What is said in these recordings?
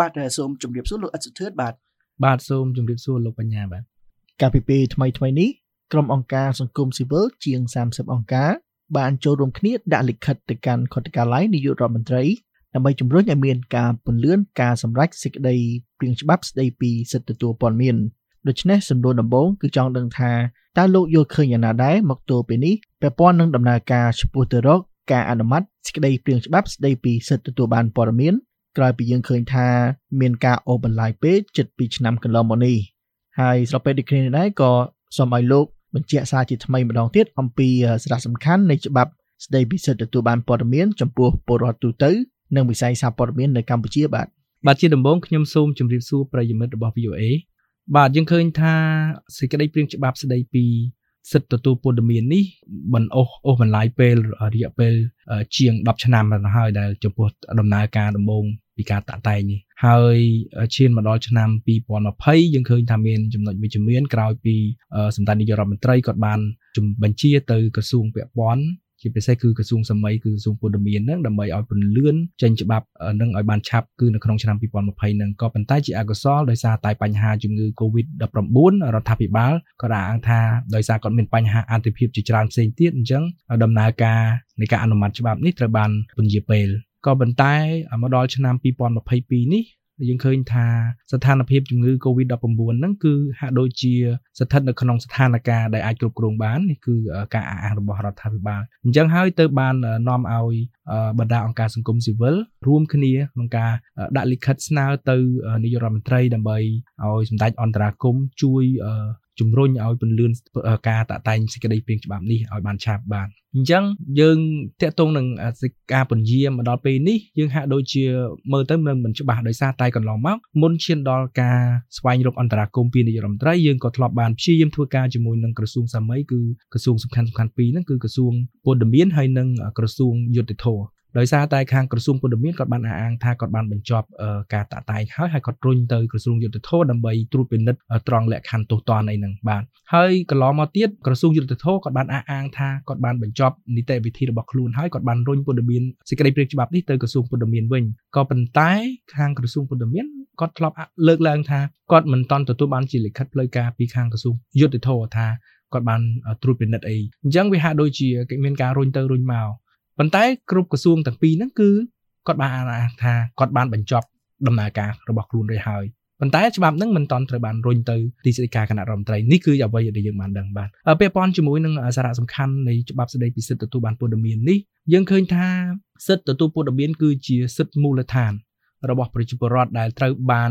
បាទសូមជម្រាបសួរលោកអិតសុធឿនបាទបាទសូមជម្រាបសួរលោកបញ្ញាបាទកាលពីពេលថ្មីថ្មីនេះក្រុមអង្គការសង្គមស៊ីវិលជាង30អង្គការបានចូលរួមគ្នាដាក់លិខិតទៅកាន់ខុទ្ទកាល័យនាយករដ្ឋមន្ត្រីដើម្បីជំរុញឲ្យមានការពន្លឿនការសម្រេចសេចក្តីព្រៀងច្បាប់ស្តីពីសិទ្ធិទទួលព័ត៌មានដូច្នេះសំណួរដំបូងគឺចង់ដឹងថាតើលោកយល់ឃើញយ៉ាងណាដែរមកទល់ពេលនេះពាក់ព័ន្ធនឹងដំណើរការឆ្ពោះទៅរកការអនុម័តសេចក្តីព្រៀងច្បាប់ស្តីពីសិទ្ធិទទួលបានព័ត៌មាន ក្រោយពីយើងឃើញថាមានការអូសបន្លាយពេកជិត2ឆ្នាំកន្លងមកនេះហើយស្របពេលដូចគ្នានេះដែរក៏សូមឲ្យលោកបញ្ជាក់សារជាថ្មីម្ដងទៀតអំពីសារៈសំខាន់នៃច្បាប់ស្តីពីសិទ្ធិទទួលបានព័ត៌មានចំពោះពលរដ្ឋទូទៅនិងវិស័យសារព័ត៌មាននៅកម្ពុជាបាទបាទជាដំបូងខ្ញុំសូមជម្រាបសួរប្រិយមិត្តរបស់ VOA បាទយើងឃើញថាសេចក្តីព្រៀងច្បាប់ស្តីពី សិទ្ធិទទួលព័ត៌មាននេះមិនអូសអូសបន្លាយពេលរយៈពេលជាង10ឆ្នាំទៅហើយដែលចំពោះដំណើរការដំបូងពីការតាក់តែងនេះហើយឈានមកដល់ឆ្នាំ2020យើងឃើញថាមានចំណុចវិជ្ជមានក្រោយពីសម្ដេចនាយករដ្ឋមន្ត្រីគាត់បានបញ្ជាទៅក្រសួងពាក់ព័ន្ធ ជាពិសេសគឺក្រសួងសម័យគឺក្រសួងព័ត៌មានហ្នឹងដើម្បីឲ្យពន្លឿនចេញច្បាប់នឹងឲ្យបានឆាប់គឺនៅក្នុងឆ្នាំ2020ហ្នឹងក៏ប៉ុន្តែជាអកុសលដោយសារតែបញ្ហាជំងឺ Covid-19 រដ្ឋាភិបាលក៏ដាក់អង្គថាដោយសារគាត់មានបញ្ហាអន្តរភាពជាច្រើនផ្សេងទៀតអញ្ចឹងដំណើរការនៃការអនុម័តច្បាប់នេះត្រូវបានពន្យាពេលក៏ប៉ុន្តែមកដល់ឆ្នាំ2022នេះ យើងឃើញថាស្ថានភាពជំងឺ Covid-19 ហ្នឹងគឺហាក់ដូចជាស្ថិតនៅក្នុងស្ថានភាពដែលអាចគ្រប់គ្រងបាននេះគឺការអះអាងរបស់រដ្ឋាភិបាលអញ្ចឹងហើយទៅបាននាំឲ្យបណ្ដាអង្គការសង្គមស៊ីវិលរួមគ្នាក្នុងការដាក់លិខិតស្នើទៅនាយករដ្ឋមន្ត្រីដើម្បីឲ្យសម្ដេចអន្តរាគមជួយ ជំរុញឲ្យពន្លឿនការតាក់តែងសេចក្តីព្រៀងច្បាប់នេះឲ្យបានឆាប់បានអញ្ចឹងយើងតាក់ទងនឹងការពន្យាមកដល់ពេលនេះយើងហាក់ដូចជាមើលទៅមិនមិនច្បាស់ដោយសារតែកន្លងមកមុនឈានដល់ការស្វែងរកអន្តរាគមន៍ពីនាយករដ្ឋមន្ត្រីយើងក៏ធ្លាប់បានព្យាយាមធ្វើការជាមួយនឹងក្រសួងសាមីគឺក្រសួងសំខាន់សំខាន់ពីរហ្នឹងគឺក្រសួងពលរដ្ឋហើយនិងក្រសួងយុទ្ធភ័ព ដោយសារតែខាងក្រសួងពលរដ្ឋគាត់បានអះអាងថាគាត់បានបញ្ចប់ការតាក់តែងហើយហើយគាត់រុញទៅក្រសួងយុទ្ធភ័ពដើម្បីត្រួតពិនិត្យត្រង់លក្ខខណ្ឌទោសទណ្ឌអីហ្នឹងបាទហើយកន្លងមកទៀតក្រសួងយុទ្ធភ័ពគាត់បានអះអាងថាគាត់បានបញ្ចប់នីតិវិធីរបស់ខ្លួនហើយគាត់បានរុញពលរដ្ឋសេចក្តីព្រាងច្បាប់នេះទៅក្រសួងពលរដ្ឋវិញក៏ប៉ុន្តែខាងក្រសួងពលរដ្ឋគាត់ធ្លាប់លើកឡើងថាគាត់មិនតន់ទទួលបានជាលិខិតផ្លូវការពីខាងក្រសួងយុទ្ធភ័ពថាគាត់បានត្រួតពិនិត្យអីអញ្ចឹងវាហាក់ដូចជាមានការរុញទៅរុញមក ប៉ុន្តែគ្រប់ក្រសួងទាំងពីរហ្នឹងគឺគាត់បានអានថាគាត់បានបញ្ចប់ដំណើរការរបស់ខ្លួនរួចហើយប៉ុន្តែច្បាប់ហ្នឹងមិនតន់ត្រូវបានរុញទៅទីស្តីការគណៈរដ្ឋមន្ត្រីនេះគឺអ្វីដែលយើងបានដឹងបាទពាក់ព័ន្ធជាមួយនឹងសារៈសំខាន់នៃច្បាប់ស្តីពីសិទ្ធិទទួលបានព័ត៌មាននេះយើងឃើញថាសិទ្ធិទទួលព័ត៌មានគឺជាសិទ្ធិមូលដ្ឋាន របស់ប្រជាពលរដ្ឋដែលត្រូវបាន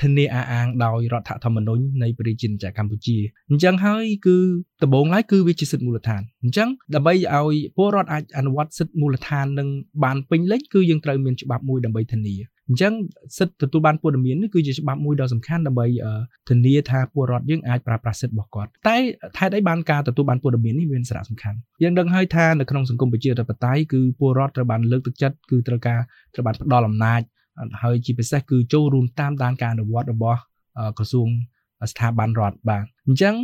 ធានាអះអាងដោយរដ្ឋធម្មនុញ្ញនៃប្រជាជាតិកម្ពុជាអញ្ចឹងហើយគឺដំបូងឡើយគឺវាជាសិទ្ធិមូលដ្ឋានអញ្ចឹងដើម្បីឲ្យពលរដ្ឋអាចអនុវត្តសិទ្ធិមូលដ្ឋាននឹងបានពេញលេញគឺយើងត្រូវមានច្បាប់មួយដើម្បីធានាអញ្ចឹងសិទ្ធិទទួលបានព័ត៌មាននេះគឺជាច្បាប់មួយដ៏សំខាន់ដើម្បីធានាថាពលរដ្ឋយើងអាចប្រើប្រាស់សិទ្ធិរបស់គាត់តែហេតុអីបានការទទួលបានព័ត៌មាននេះមានសារៈសំខាន់យើងដឹងហើយថានៅក្នុងសង្គមប្រជាធិបតេយ្យគឺពលរដ្ឋត្រូវបានលើកទឹកចិត្តគឺត្រូវការត្រូវបានផ្ដល់អំណាច ហើយជាពិសេសគឺចូលរួមតាមដានការអនុវត្តរបស់ក្រសួងស្ថាប័នរដ្ឋបាទអញ្ចឹង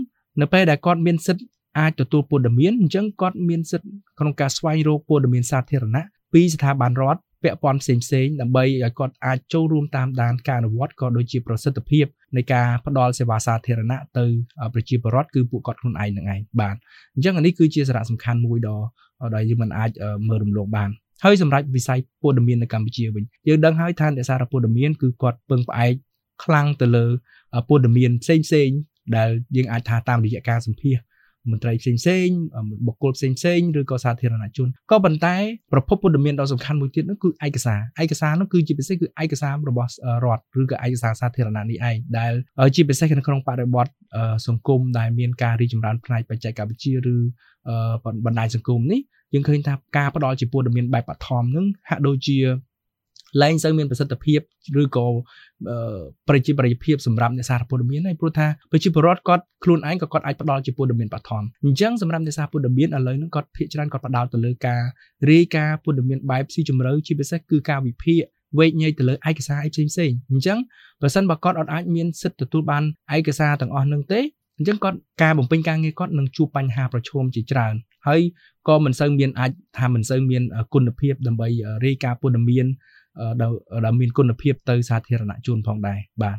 នៅពេលដែលគាត់មានសិទ្ធិអាចទទួលព័ត៌មានអញ្ចឹងគាត់មានសិទ្ធិក្នុងការស្វែងរកព័ត៌មានសាធារណៈពីស្ថាប័នរដ្ឋពាក់ព័ន្ធផ្សេងផ្សេងដើម្បីឲ្យគាត់អាចចូលរួមតាមដានការអនុវត្តក៏ដូចជាប្រសិទ្ធភាពនៃការផ្ដល់សេវាសាធារណៈទៅប្រជាពលរដ្ឋគឺពួកគាត់ខ្លួនឯងនឹងឯងបាទអញ្ចឹងនេះគឺជាសារៈសំខាន់មួយដ៏ដែលយើងមិនអាចមើលរំលងបាន ហើយសម្រាប់វិស័យព័ត៌មាននៅកម្ពុជាវិញយើងដឹងហើយថាអ្នកសារព័ត៌មានគឺគាត់ពឹងផ្អែកខ្លាំងទៅលើព័ត៌មានផ្សេងផ្សេងដែលយើងអាចថាតាមរយៈការសម្ភាសមន្ត្រីផ្សេងផ្សេងបុគ្គលផ្សេងផ្សេងឬក៏សាធារណជនក៏ប៉ុន្តែប្រភពព័ត៌មានដ៏សំខាន់មួយទៀតនោះគឺឯកសារឯកសារនោះគឺជាពិសេសគឺឯកសាររបស់រដ្ឋឬក៏ឯកសារសាធារណៈនេះឯងដែលជាពិសេសនៅក្នុងបរិបទសង្គមដែលមានការរីកចម្រើនផ្នែកបច្ចេកវិទ្យាឬបណ្ដាញសង្គមនេះ យើងឃើញថាការផ្ដល់ជាព័ត៌មានបែបបឋមនឹងហាក់ដូចជាលែងសូវមានប្រសិទ្ធភាពឬក៏ប្រជាប្រិយភាពសម្រាប់អ្នកសារព័ត៌មានហើយព្រោះថាប្រជាពលរដ្ឋគាត់ខ្លួនឯងក៏គាត់អាចផ្ដល់ជាព័ត៌មានបឋមអញ្ចឹងសម្រាប់អ្នកសារព័ត៌មានឥឡូវហ្នឹងគាត់ភាគច្រើនគាត់ផ្ដោតទៅលើការរាយការណ៍ព័ត៌មានបែបស៊ីជម្រៅជាពិសេសគឺការវិភាគវែកញែកទៅលើឯកសារអីផ្សេងផ្សេងអញ្ចឹងបើសិនបើគាត់អត់អាចមានសិទ្ធិទទួលបានឯកសារទាំងអស់នឹងទេ អញ្ចឹងគាត់ការបំពេញការងារគាត់នឹងជួបបញ្ហាប្រឈមជាច្រើនហើយក៏មិនសូវមានអាចថាមិនសូវមានគុណភាពដើម្បីរាយការណ៍ព័ត៌មានដែលមានគុណភាពទៅសាធារណជនផងដែរបាទ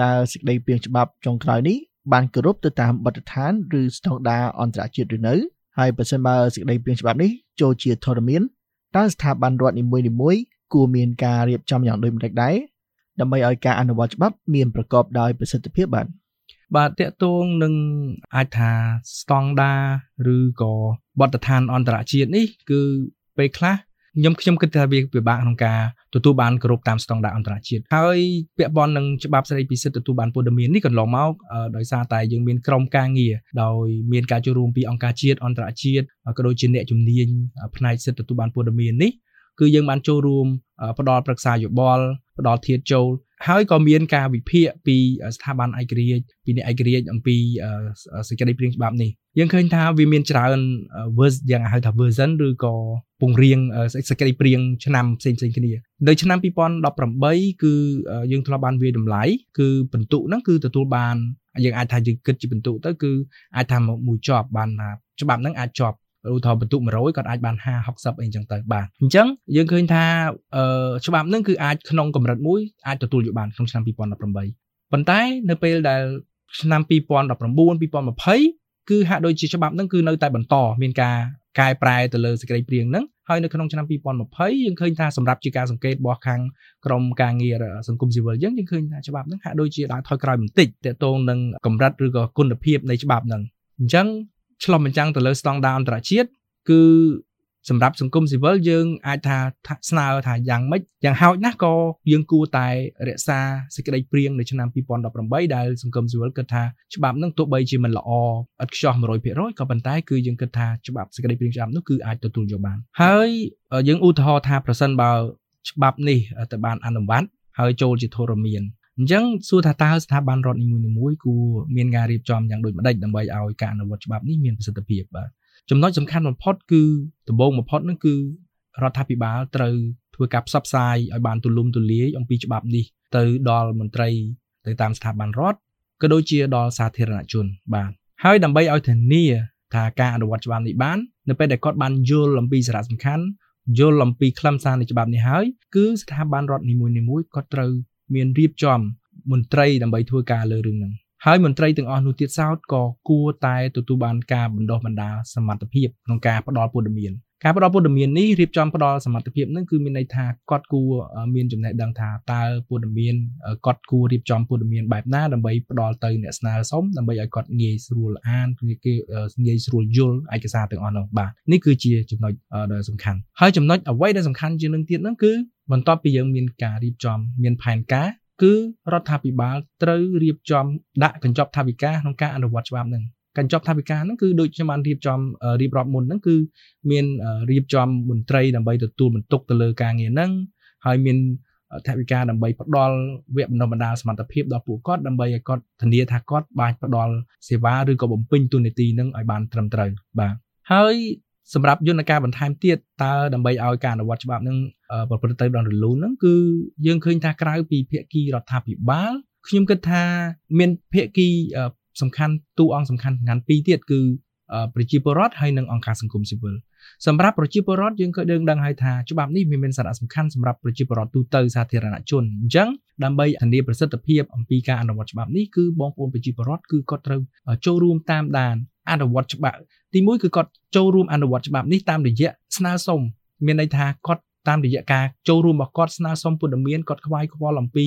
តើសេចក្តីព្រាងច្បាប់ចុងក្រោយនេះបានគោរពទៅតាមបទដ្ឋានឬស្តង់ដារអន្តរជាតិឬនៅហើយបើសិនបើសេចក្តីព្រាងច្បាប់នេះចូលជាធរមានតើស្ថាប័នរដ្ឋនីមួយៗគួរមានការរៀបចំយ៉ាងដូចម្តេចដែរដើម្បីឲ្យការអនុវត្តច្បាប់មានប្រកបដោយប្រសិទ្ធភាពបាទ បាទតកតងនឹងអាចថាស្តង់ដាឬក៏បទដ្ឋានអន្តរជាតិនេះគឺពេលខ្លះខ្ញុំខ្ញុំគិតថាវាពិបាកក្នុងការទទួលបានគោរពតាមស្តង់ដារអន្តរជាតិហើយពាក់ព័ន្ធនឹងច្បាប់ស្តីពីសិទ្ធិទទួលបានព័ត៌មាននេះកន្លងមកដោយសារតែយើងមានក្រុមការងារដោយមានការចូលរួមពីអង្គការជាតិអន្តរជាតិក៏ដូចជាអ្នកជំនាញផ្នែកសិទ្ធិទទួលបានព័ត៌មាននេះ គឺយើងបានចូលរួមផ្ដល់ប្រឹក្សាយោបល់ផ្ដល់ធាតចូលហើយក៏មានការវិភាគពីស្ថាប័នឯករាជ្យពីអ្នកឯករាជ្យអំពីសេចក្តីព្រាងច្បាប់នេះយើងឃើញថាវាមានច្រើន version យ៉ាងហៅថា version ឬក៏ពង្រៀងសេចក្តីព្រាងឆ្នាំផ្សេងផ្សេងគ្នានៅឆ្នាំ2018គឺយើងធ្លាប់បានវាតម្លៃគឺបន្ទុកហ្នឹងគឺទទួលបានយើងអាចថាយើងគិតជាបន្ទុកទៅគឺអាចថាមួយជាប់បានថាច្បាប់ហ្នឹងអាចជាប់ ឧទាហរណ៍បន្ទុក100គាត់អាចបាន50 60អីចឹងទៅបាទអញ្ចឹងយើងឃើញថាអឺច្បាប់ហ្នឹងគឺអាចក្នុងកម្រិតមួយអាចទទួលយកបានក្នុងឆ្នាំ2018ប៉ុន្តែនៅពេលដែលឆ្នាំ2019 2020គឺហាក់ដូចជាច្បាប់ហ្នឹងគឺនៅតែបន្តមានការកែប្រែទៅលើសេចក្តីព្រាងហ្នឹងហើយនៅក្នុងឆ្នាំ2020យើងឃើញថាសម្រាប់ជាការសង្កេតរបស់ខាងក្រមការងារសង្គមស៊ីវិលយើងយើងឃើញថាច្បាប់ហ្នឹងហាក់ដូចជាដើរថយក្រោយបន្តិចតកតងនឹងកម្រិតឬក៏គុណភាពនៃច្បាប់ហ្នឹងអញ្ចឹង ឆ្លុះបញ្ចាំងទៅលើស្តង់ដារអន្តរជាតិគឺសម្រាប់សង្គមស៊ីវិលយើងអាចថាស្នើថាយ៉ាងម៉េចយ៉ាងហោចណាស់ក៏យើងគួរតែរក្សាសេចក្តីព្រៀងនៅឆ្នាំ2018ដែលសង្គមស៊ីវិលគិតថាច្បាប់នឹងទោះបីជាមិនល្អឥតខ្ចោះ100%ក៏ប៉ុន្តែគឺយើងគិតថាច្បាប់សេចក្តីព្រៀងច្បាប់នោះគឺអាចទទួលយកបាន ហើយយើងឧទាហរណ៍ថាប្រសិនបើច្បាប់នេះទៅបានអនុវត្តហើយចូលជាធរមាន អញ្ចឹងសួរថាតើស្ថាប័នរដ្ឋនីមួយៗគួរមានការរៀបចំយ៉ាងដូចម្តេចដើម្បីឲ្យការអនុវត្តច្បាប់នេះមានប្រសិទ្ធភាពបាទចំណុចសំខាន់បំផុតគឺដំបូងបំផុតនោះគឺរដ្ឋាភិបាលត្រូវធ្វើការផ្សព្វផ្សាយឲ្យបានទូលំទូលាយអំពីច្បាប់នេះទៅដល់មន្ត្រីទៅតាមស្ថាប័នរដ្ឋក៏ដូចជាដល់សាធារណជនបាទហើយដើម្បីឲ្យធានាថាការអនុវត្តច្បាប់នេះបាននៅពេលដែលគាត់បានយល់អំពីសារៈសំខាន់យល់អំពីខ្លឹមសារនៃច្បាប់នេះហើយគឺស្ថាប័នរដ្ឋនីមួយៗគាត់ត្រូវ មានរៀបចំមន្ត្រីដើម្បីធ្វើការលើរឿងហ្នឹងហើយមន្ត្រីទាំងអស់នោះទៀតសោតក៏គួរតែទទួលបានការបណ្ដុះបណ្ដាលសមត្ថភាពក្នុងការផ្ដល់ព័ត៌មានការផ្ដល់ព័ត៌មាននេះរៀបចំផ្ដល់សមត្ថភាពនឹងគឺមានន័យថាគាត់គួរមានចំណេះដឹងថាតើព័ត៌មានគាត់គួររៀបចំព័ត៌មានបែបណាដើម្បីផ្ដល់ទៅអ្នកស្នើសុំដើម្បីឲ្យគាត់ងាយស្រួលអានគេងាយស្រួលយល់ឯកសារទាំងអស់នោះបាទនេះគឺជាចំណុចដ៏សំខាន់ហើយចំណុចអ្វីដែលសំខាន់ជាងនឹងទៀតហ្នឹងគឺ បន្ទាប់ពីយើងមានការរៀបចំមានផែនការគឺរដ្ឋាភិបាលត្រូវរៀបចំដាក់កញ្ចប់ថវិកាក្នុងការអនុវត្តច្បាប់ហ្នឹងកញ្ចប់ថវិកាហ្នឹងគឺដូចខ្ញុំបានរៀបចំរៀបរាប់មុនហ្នឹងគឺមានរៀបចំមន្ត្រីដើម្បីទទួលបន្ទុកទៅលើការងារហ្នឹងហើយមានថវិកាដើម្បីផ្ដល់វគ្គបណ្ដុះបណ្ដាលសមត្ថភាពដល់ពួកគាត់ដើម្បីឲ្យគាត់ធានាថាគាត់បានផ្ដល់សេវាឬក៏បំពេញទូនាទីហ្នឹងឲ្យបានត្រឹមត្រូវបាទហើយ សម្រាប់យន្តការបន្ថែមទៀតតើដើម្បីឲ្យការអនុវត្តច្បាប់នឹងប្រព្រឹត្តទៅដល់រលូនហ្នឹងគឺយើងឃើញថាក្រៅពីភាគីរដ្ឋាភិបាលខ្ញុំគិតថាមានភាគីសំខាន់ទូអង្គសំខាន់សំខាន់ពីរទៀតគឺប្រជាពលរដ្ឋហើយនិងអង្គការសង្គមស៊ីវិលសម្រាប់ប្រជាពលរដ្ឋយើងក៏ដឹងដឹងហើយថាច្បាប់នេះមានសារៈសំខាន់សម្រាប់ប្រជាពលរដ្ឋទូទៅសាធារណជនអញ្ចឹងដើម្បីធានាប្រសិទ្ធភាពអំពីការអនុវត្តច្បាប់នេះគឺបងប្អូនប្រជាពលរដ្ឋគឺគាត់ត្រូវចូលរួមតាមដាន អនុវត្តច្បាប់ទីមួយគឺគាត់ចូលរួមអនុវត្តច្បាប់នេះតាមរយៈស្នើសុំមានន័យថាគាត់តាមរយៈការចូលរួមរបស់គាត់ស្នើសុំព័ត៌មានគាត់ខ្វាយខ្វល់អំពី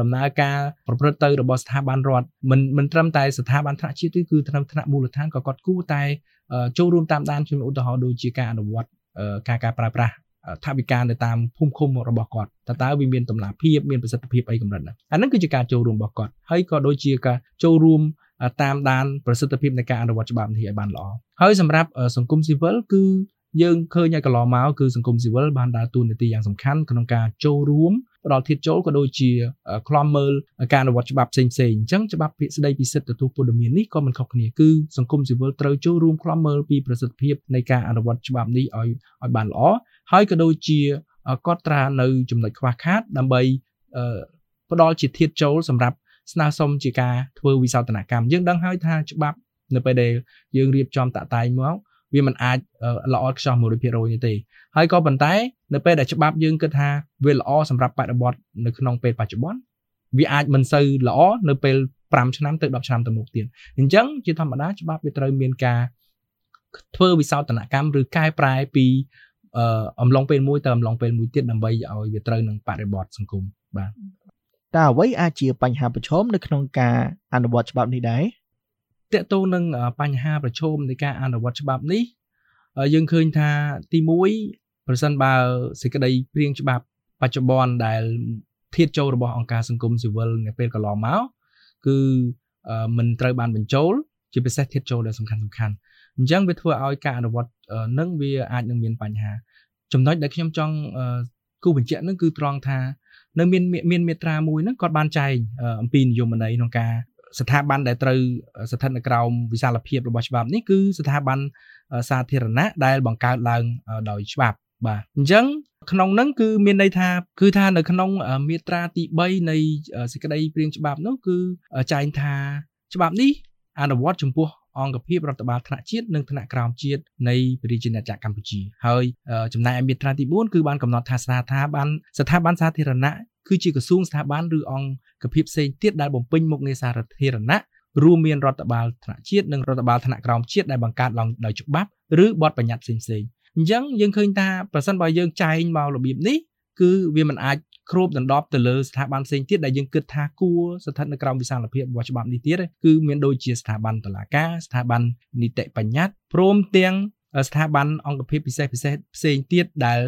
ដំណើរការប្រព្រឹត្តទៅរបស់ស្ថាប័នរដ្ឋមិនមិនត្រឹមតែស្ថាប័នថ្នាក់ជាតិទេគឺត្រឹមថ្នាក់មូលដ្ឋានក៏គាត់គួរតែចូលរួមតាមដានជំនួសឧទាហរណ៍ដូចជាការអនុវត្តការការប្រើប្រាស់ថាវិការនៅតាមភូមិឃុំរបស់គាត់តើតើវាមានតម្លាភាពមានប្រសិទ្ធភាពអីកម្រិតណាអាហ្នឹងគឺជាការចូលរួមរបស់គាត់ហើយក៏ដូចជាការចូលរួម តាមដានប្រសិទ្ធភាពនៃការអនុវត្តច្បាប់នេះឲ្យបានល្អហើយសម្រាប់សង្គមស៊ីវិលគឺយើងឃើញឲ្យកន្លងមកគឺសង្គមស៊ីវិលបានដើរតួនាទីយ៉ាងសំខាន់ក្នុងការចូលរួមផ្ដល់ធៀបចូលក៏ដូចជាខ្លំមើលការអនុវត្តច្បាប់ផ្សេងផ្សេងអញ្ចឹងច្បាប់ភាគស្ដីពីសិទ្ធិទទួលព័ត៌មាននេះក៏មិនខុសគ្នាគឺសង្គមស៊ីវិលត្រូវចូលរួមខ្លំមើលពីប្រសិទ្ធភាពនៃការអនុវត្តច្បាប់នេះឲ្យឲ្យបានល្អហើយក៏ដូចជាកត់ត្រានៅចំណុចខ្វះខាតដើម្បីផ្ដល់ជាធៀបចូលសម្រាប់ ស្នើសុំជាការធ្វើវិសោធនកម្មយើងដឹងហើយថាច្បាប់នៅពេលដែលយើងរៀបចំតាក់តែងមកវាមិនអាចល្អខ្ចោះ100%នេះទេហើយក៏ប៉ុន្តែនៅពេលដែលច្បាប់យើងគិតថាវាល្អសម្រាប់បរិបទនៅក្នុងពេលបច្ចុប្បន្នវាអាចមិនសូវល្អនៅពេល5ឆ្នាំទៅ10ឆ្នាំទៅមុខទៀតអញ្ចឹងជាធម្មតាច្បាប់វាត្រូវមានការធ្វើវិសោធនកម្មឬកែប្រែពីអំឡុងពេលមួយទៅអំឡុងពេលមួយទៀតដើម្បីឲ្យវាត្រូវនឹងបរិបទសង្គមបាទ តើអ្វីអាចជាបញ្ហាប្រឈមនៅក្នុងការអនុវត្តច្បាប់នេះដែរតកតទៅនឹងបញ្ហាប្រឈមនៃការអនុវត្តច្បាប់នេះយើងឃើញថាទី1ប្រសិនបើសេចក្តីព្រៀងច្បាប់បច្ចុប្បន្នដែលធៀបចូលរបស់អង្គការសង្គមស៊ីវិលនៅពេលកន្លងមកគឺមិនត្រូវបានបញ្ចូលជាពិសេសធៀបចូលដែលសំខាន់សំខាន់អញ្ចឹងវាធ្វើឲ្យការអនុវត្តនឹងវាអាចនឹងមានបញ្ហាចំណុចដែលខ្ញុំចង់ គូបញ្ជាក់នឹងគឺត្រង់ថានៅមានមានមេត្រាមួយហ្នឹងគាត់បានចែងអំពីនយោបាយក្នុងការស្ថាប័នដែលត្រូវស្ថិតនៅក្រោមវិសាលភាពរបស់ច្បាប់នេះគឺស្ថាប័នសាធារណៈដែលបង្កើតឡើងដោយច្បាប់បាទអញ្ចឹងក្នុងហ្នឹងគឺមានន័យថាគឺថានៅក្នុងមាត្រាទី3នៃសេចក្តីព្រាងច្បាប់នោះគឺចែងថាច្បាប់នេះអនុវត្តចំពោះ អង្គភាពរដ្ឋបាលថ្នាក់ជាតិនិងថ្នាក់ក្រោមជាតិនៃប្រជាណាចក្រកម្ពុជាហើយចំណែកឯមាត្រាទី4គឺបានកំណត់ថាស្ថាប័នស្ថាប័នសាធារណៈគឺជាក្រសួងស្ថាប័នឬអង្គភាពផ្សេងទៀតដែលបំពេញមុខងារសាធារណៈរួមមានរដ្ឋបាលថ្នាក់ជាតិនិងរដ្ឋបាលថ្នាក់ក្រោមជាតិដែលបង្កើតឡើងដោយច្បាប់ឬបទបញ្ញត្តិផ្សេងៗអញ្ចឹងយើងឃើញថាប្រសិនបើយើងចែងមករបៀបនេះគឺវាមិនអាច គ្របដណ្ដប់ទៅលើស្ថាប័នផ្សេងទៀតដែលយើងគិតថាគួរស្ថិតនៅក្រោមវិសាលភាពរបស់ច្បាប់នេះទៀតគឺមានដូចជាស្ថាប័នតុលាការស្ថាប័ននីតិបញ្ញត្តិព្រមទាំងស្ថាប័នអង្គភាពពិសេសពិសេសផ្សេងទៀតដែល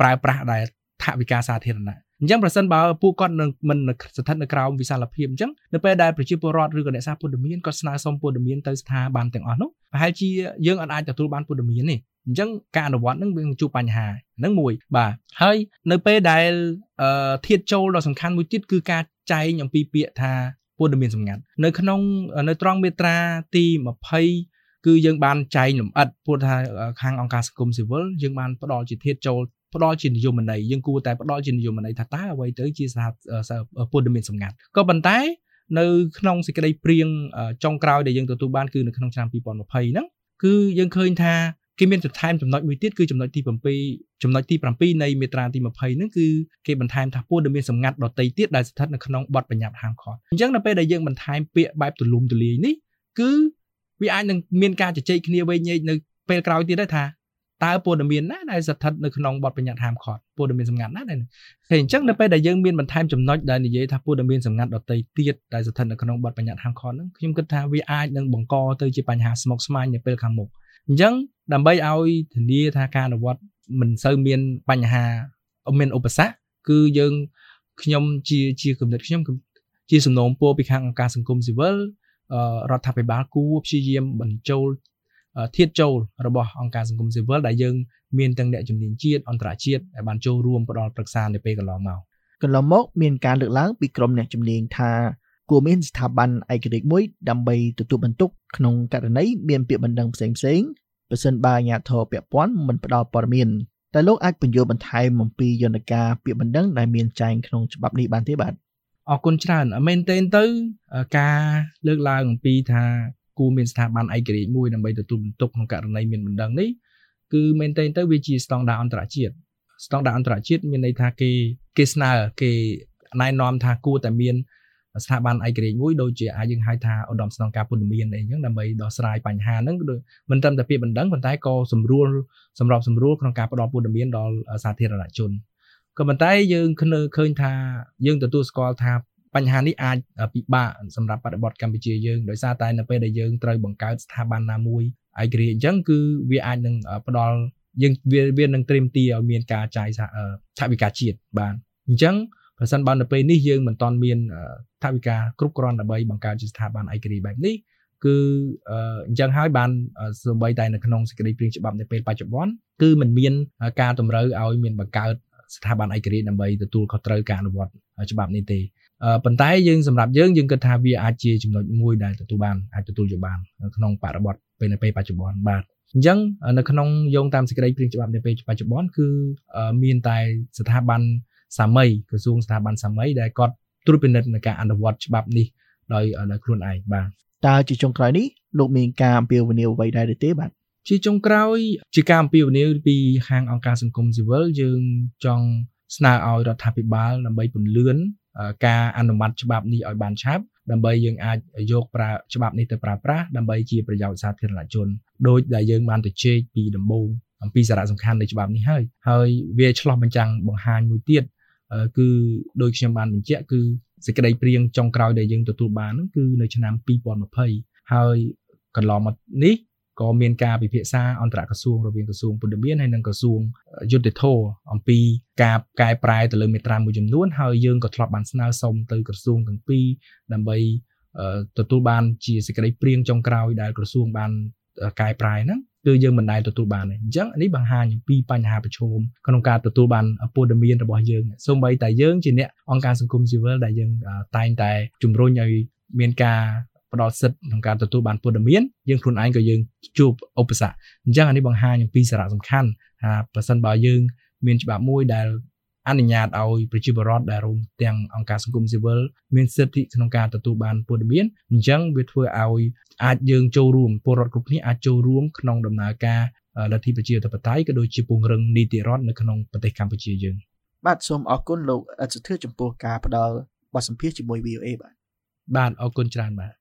ប្រើប្រាស់ដែលថវិកាសាធារណៈអញ្ចឹងប្រសិនបើពួកគាត់នឹងមិនស្ថិតនៅក្រោមវិសាលភាពអញ្ចឹងនៅពេលដែលប្រជាពលរដ្ឋឬក៏អ្នកសារព័ត៌មានគាត់ស្នើសុំព័ត៌មានទៅស្ថាប័នទាំងអស់នោះប្រហែលជាយើងអាចទទួលបានព័ត៌មាននេះ អញ្ចឹងការអនុវត្តនឹងវាជួបបញ្ហាហ្នឹងមួយបាទហើយនៅពេលដែលអឺធៀបចូលដ៏សំខាន់មួយទៀតគឺការចែងអំពីពាក្យថាព័ត៌មានសម្ងាត់នៅក្នុងនៅត្រង់មេត្រាទី20គឺយើងបានចែងលម្អិតព្រោះថាខាងអង្គការសង្គមស៊ីវិលយើងបានផ្ដល់ជាធៀបចូលផ្ដល់ជានិយមន័យយើងគួរតែផ្ដល់ជានិយមន័យថាតើអ្វីទៅជាសហព័ត៌មានសម្ងាត់ក៏ប៉ុន្តែនៅក្នុងសេចក្តីព្រៀងចុងក្រោយដែលយើងទទួលបានគឺនៅក្នុងឆ្នាំ2020ហ្នឹងគឺយើងឃើញថា គេមានបន្ថែមចំណុចមួយទៀតគឺចំណុចទី7ចំណុចទី7នៃមាត្រាទី20ហ្នឹងគឺគេបន្ថែមថាព័ត៌មានសម្ងាត់ដតីទៀតដែលស្ថិតនៅក្នុងបទបញ្ញត្តិហាមឃាត់អញ្ចឹងនៅពេលដែលយើងបន្ថែមពាក្យបែបទូលំទូលាយនេះគឺវាអាចនឹងមានការជជែកគ្នាវែងញែកនៅពេលក្រោយទៀតដែរថាតើព័ត៌មានណាដែលស្ថិតនៅក្នុងបទបញ្ញត្តិហាមឃាត់ព័ត៌មានសម្ងាត់ណាដែលហើយអញ្ចឹងនៅពេលដែលយើងមានបន្ថែមចំណុចដែលនិយាយថាព័ត៌មានសម្ងាត់ដតីទៀតដែលស្ថិតនៅក្នុងបទបញ្ញត្តិហាមឃាត់ហ្នឹងខ្ញុំគិតថាវាអាចនឹងបង្កទៅជាបញ្ហាស្មុគស្មាញនៅពេលខាងមុខអញ្ចឹង ដើម្បីឲ្យធានាថាការអនុវត្តមិនសូវមានបញ្ហាមានឧបសគ្គគឺយើងខ្ញុំជាជាគំនិតខ្ញុំជាសំណូមពរពីខាងអង្គការសង្គមស៊ីវិលរដ្ឋាភិបាលគួរព្យាយាមបញ្ចូលធៀបចូលរបស់អង្គការសង្គមស៊ីវិលដែលយើងមានទាំងអ្នកជំនាញជាតិអន្តរជាតិដែលបានចូលរួមផ្ដល់ប្រឹក្សានៅពេលកន្លងមកកន្លងមកមានការលើកឡើងពីក្រុមអ្នកជំនាញថាគួរមានស្ថាប័នឯករាជ្យមួយដើម្បីទទួលបន្ទុកក្នុងករណីមានពាក្យបណ្ដឹងផ្សេងផ្សេង ប្រសិនបើអាជ្ញាធរពាក់ព័ន្ធមិនផ្ដល់ព័ត៌មានតែលោកអាចបញ្យល់បន្ថែមអំពីយន្តការពាក្យបណ្ដឹងដែលមានចែងក្នុងច្បាប់នេះបានទេបាទអរគុណច្រើនមែនទែនទៅការលើកឡើងអំពីថាគួរមានស្ថាប័នឯករាជ្យមួយដើម្បីទទួលបន្ទុកក្នុងករណីមានបណ្ដឹងនេះគឺមែនទែនទៅវាជាស្តង់ដារអន្តរជាតិស្តង់ដារអន្តរជាតិមានន័យថាគេគេស្នើគេណែនាំថាគួរតែមាន ស្ថាប័នឯករាជ្យមួយដូចជាអាចយើងហៅថាឧត្តមស្នងការពុទ្ធមានអីចឹងដើម្បីដោះស្រាយបញ្ហាហ្នឹងគឺមិនត្រឹមតែពាក្យបណ្ដឹងប៉ុន្តែក៏សម្រួលសម្របសម្រួលក្នុងការផ្ដល់ពុទ្ធមានដល់សាធារណជនក៏ប៉ុន្តែយើងឃើញថាយើងទទួលស្គាល់ថាបញ្ហានេះអាចពិបាកសម្រាប់បរិបទកម្ពុជាយើងដោយសារតែនៅពេលដែលយើងត្រូវបង្កើតស្ថាប័នណាមួយឯករាជ្យអញ្ចឹងគឺវាអាចនឹងផ្ដល់យើងវាវានឹងត្រៀមទីឲ្យមានការចាយឆវិកាជាតិបានអញ្ចឹង ប្រសិនបើនៅពេលនេះយើងមិនទាន់មានថវិកាគ្រប់គ្រាន់ដើម្បីបង្កើតជាស្ថាប័នឯករាជ្យបែបនេះគឺអញ្ចឹងហើយបានសូម្បីតែនៅក្នុងសេចក្តីព្រាងច្បាប់នៅពេលបច្ចុប្បន្នគឺมันមានការតម្រូវឲ្យមានបង្កើតស្ថាប័នឯករាជ្យដើម្បីទទួលខុសត្រូវការអនុវត្តច្បាប់នេះទេប៉ុន្តែយើងសម្រាប់យើងយើងគិតថាវាអាចជាចំណុចមួយដែលទទួលបានអាចទទួលយកបានក្នុងបរិបទពេលនៅពេលបច្ចុប្បន្នបាទអញ្ចឹងនៅក្នុងយោងតាមសេចក្តីព្រាងច្បាប់នៅពេលបច្ចុប្បន្នគឺមានតែស្ថាប័ន សាមីក្រសួងស្ថាប័នសាមីដែលគាត់ត្រួតពិនិត្យនៅការអនុវត្តច្បាប់នេះដោយដោយខ្លួនឯងបាទតើជាចុងក្រោយនេះលោកមានការអំពាវនាវអ្វីដែរទេបាទជាចុងក្រោយជាការអំពាវនាវពីខាងអង្គការសង្គមស៊ីវិលយើងចង់ស្នើឲ្យរដ្ឋាភិបាលដើម្បីពន្លឿនការអនុម័តច្បាប់នេះឲ្យបានឆាប់ដើម្បីយើងអាចយកប្រើច្បាប់នេះទៅប្រើប្រាស់ដើម្បីជាប្រយោជន៍សាធារណជនដោយដែលយើងបានទៅជែកពីដំបូងអំពីសារៈសំខាន់នៃច្បាប់នេះហើយហើយវាឆ្លោះបញ្ចាំងបង្ហាញមួយទៀត គឺដោយខ្ញុំបានបញ្ជាក់គឺសេចក្តីព្រៀងចុងក្រោយដែលយើងទទួលបានហ្នឹងគឺនៅឆ្នាំ2020ហើយកន្លងមកនេះក៏មានការពិភាក្សាអន្តរក្រសួងរវាងក្រសួងពុទ្ធមានហើយនិងក្រសួងយុទ្ធភ័ពអំពីការកែប្រែទៅលើមេត្រាមួយចំនួនហើយយើងក៏ធ្លាប់បានស្នើសុំទៅក្រសួងទាំងពីរដើម្បីទទួលបានជាសេចក្តីព្រៀងចុងក្រោយដែលក្រសួងបានកែប្រែហ្នឹង គឺយើងមិនដែលទទួលបានទេអញ្ចឹងនេះបង្ហាញអំពីបញ្ហាប្រឈមក្នុងការទទួលបានព័ត៌មានរបស់យើងសូម្បីតែយើងជាអ្នកអង្គការសង្គមស៊ីវិលដែលយើងតែងតែជំរុញឲ្យមានការផ្ដល់សិទ្ធិក្នុងការទទួលបានព័ត៌មានយើងខ្លួនឯងក៏យើងជួបឧបសគ្គអញ្ចឹងអានេះបង្ហាញអំពីសារៈសំខាន់ថាប្រសិនបើយើងមានច្បាប់មួយដែល អនុញ្ញាតឲ្យប្រជាពលរដ្ឋដែលរួមទាំងអង្គការសង្គមស៊ីវិលមានសិទ្ធិក្នុងការទទួលបានព័ត៌មានអញ្ចឹងវាធ្វើឲ្យអាចយើងចូលរួមពលរដ្ឋគ្រប់គ្នាអាចចូលរួមក្នុងដំណើរការលទ្ធិប្រជាធិបតេយ្យក៏ដូចជាពង្រឹងនីតិរដ្ឋនៅក្នុងប្រទេសកម្ពុជាយើងបាទសូមអរគុណលោកអិតសុធិចំពោះការផ្ដល់បទសម្ភាសន៍ជាមួយ VOA បាទបាទអរគុណច្រើនបាទ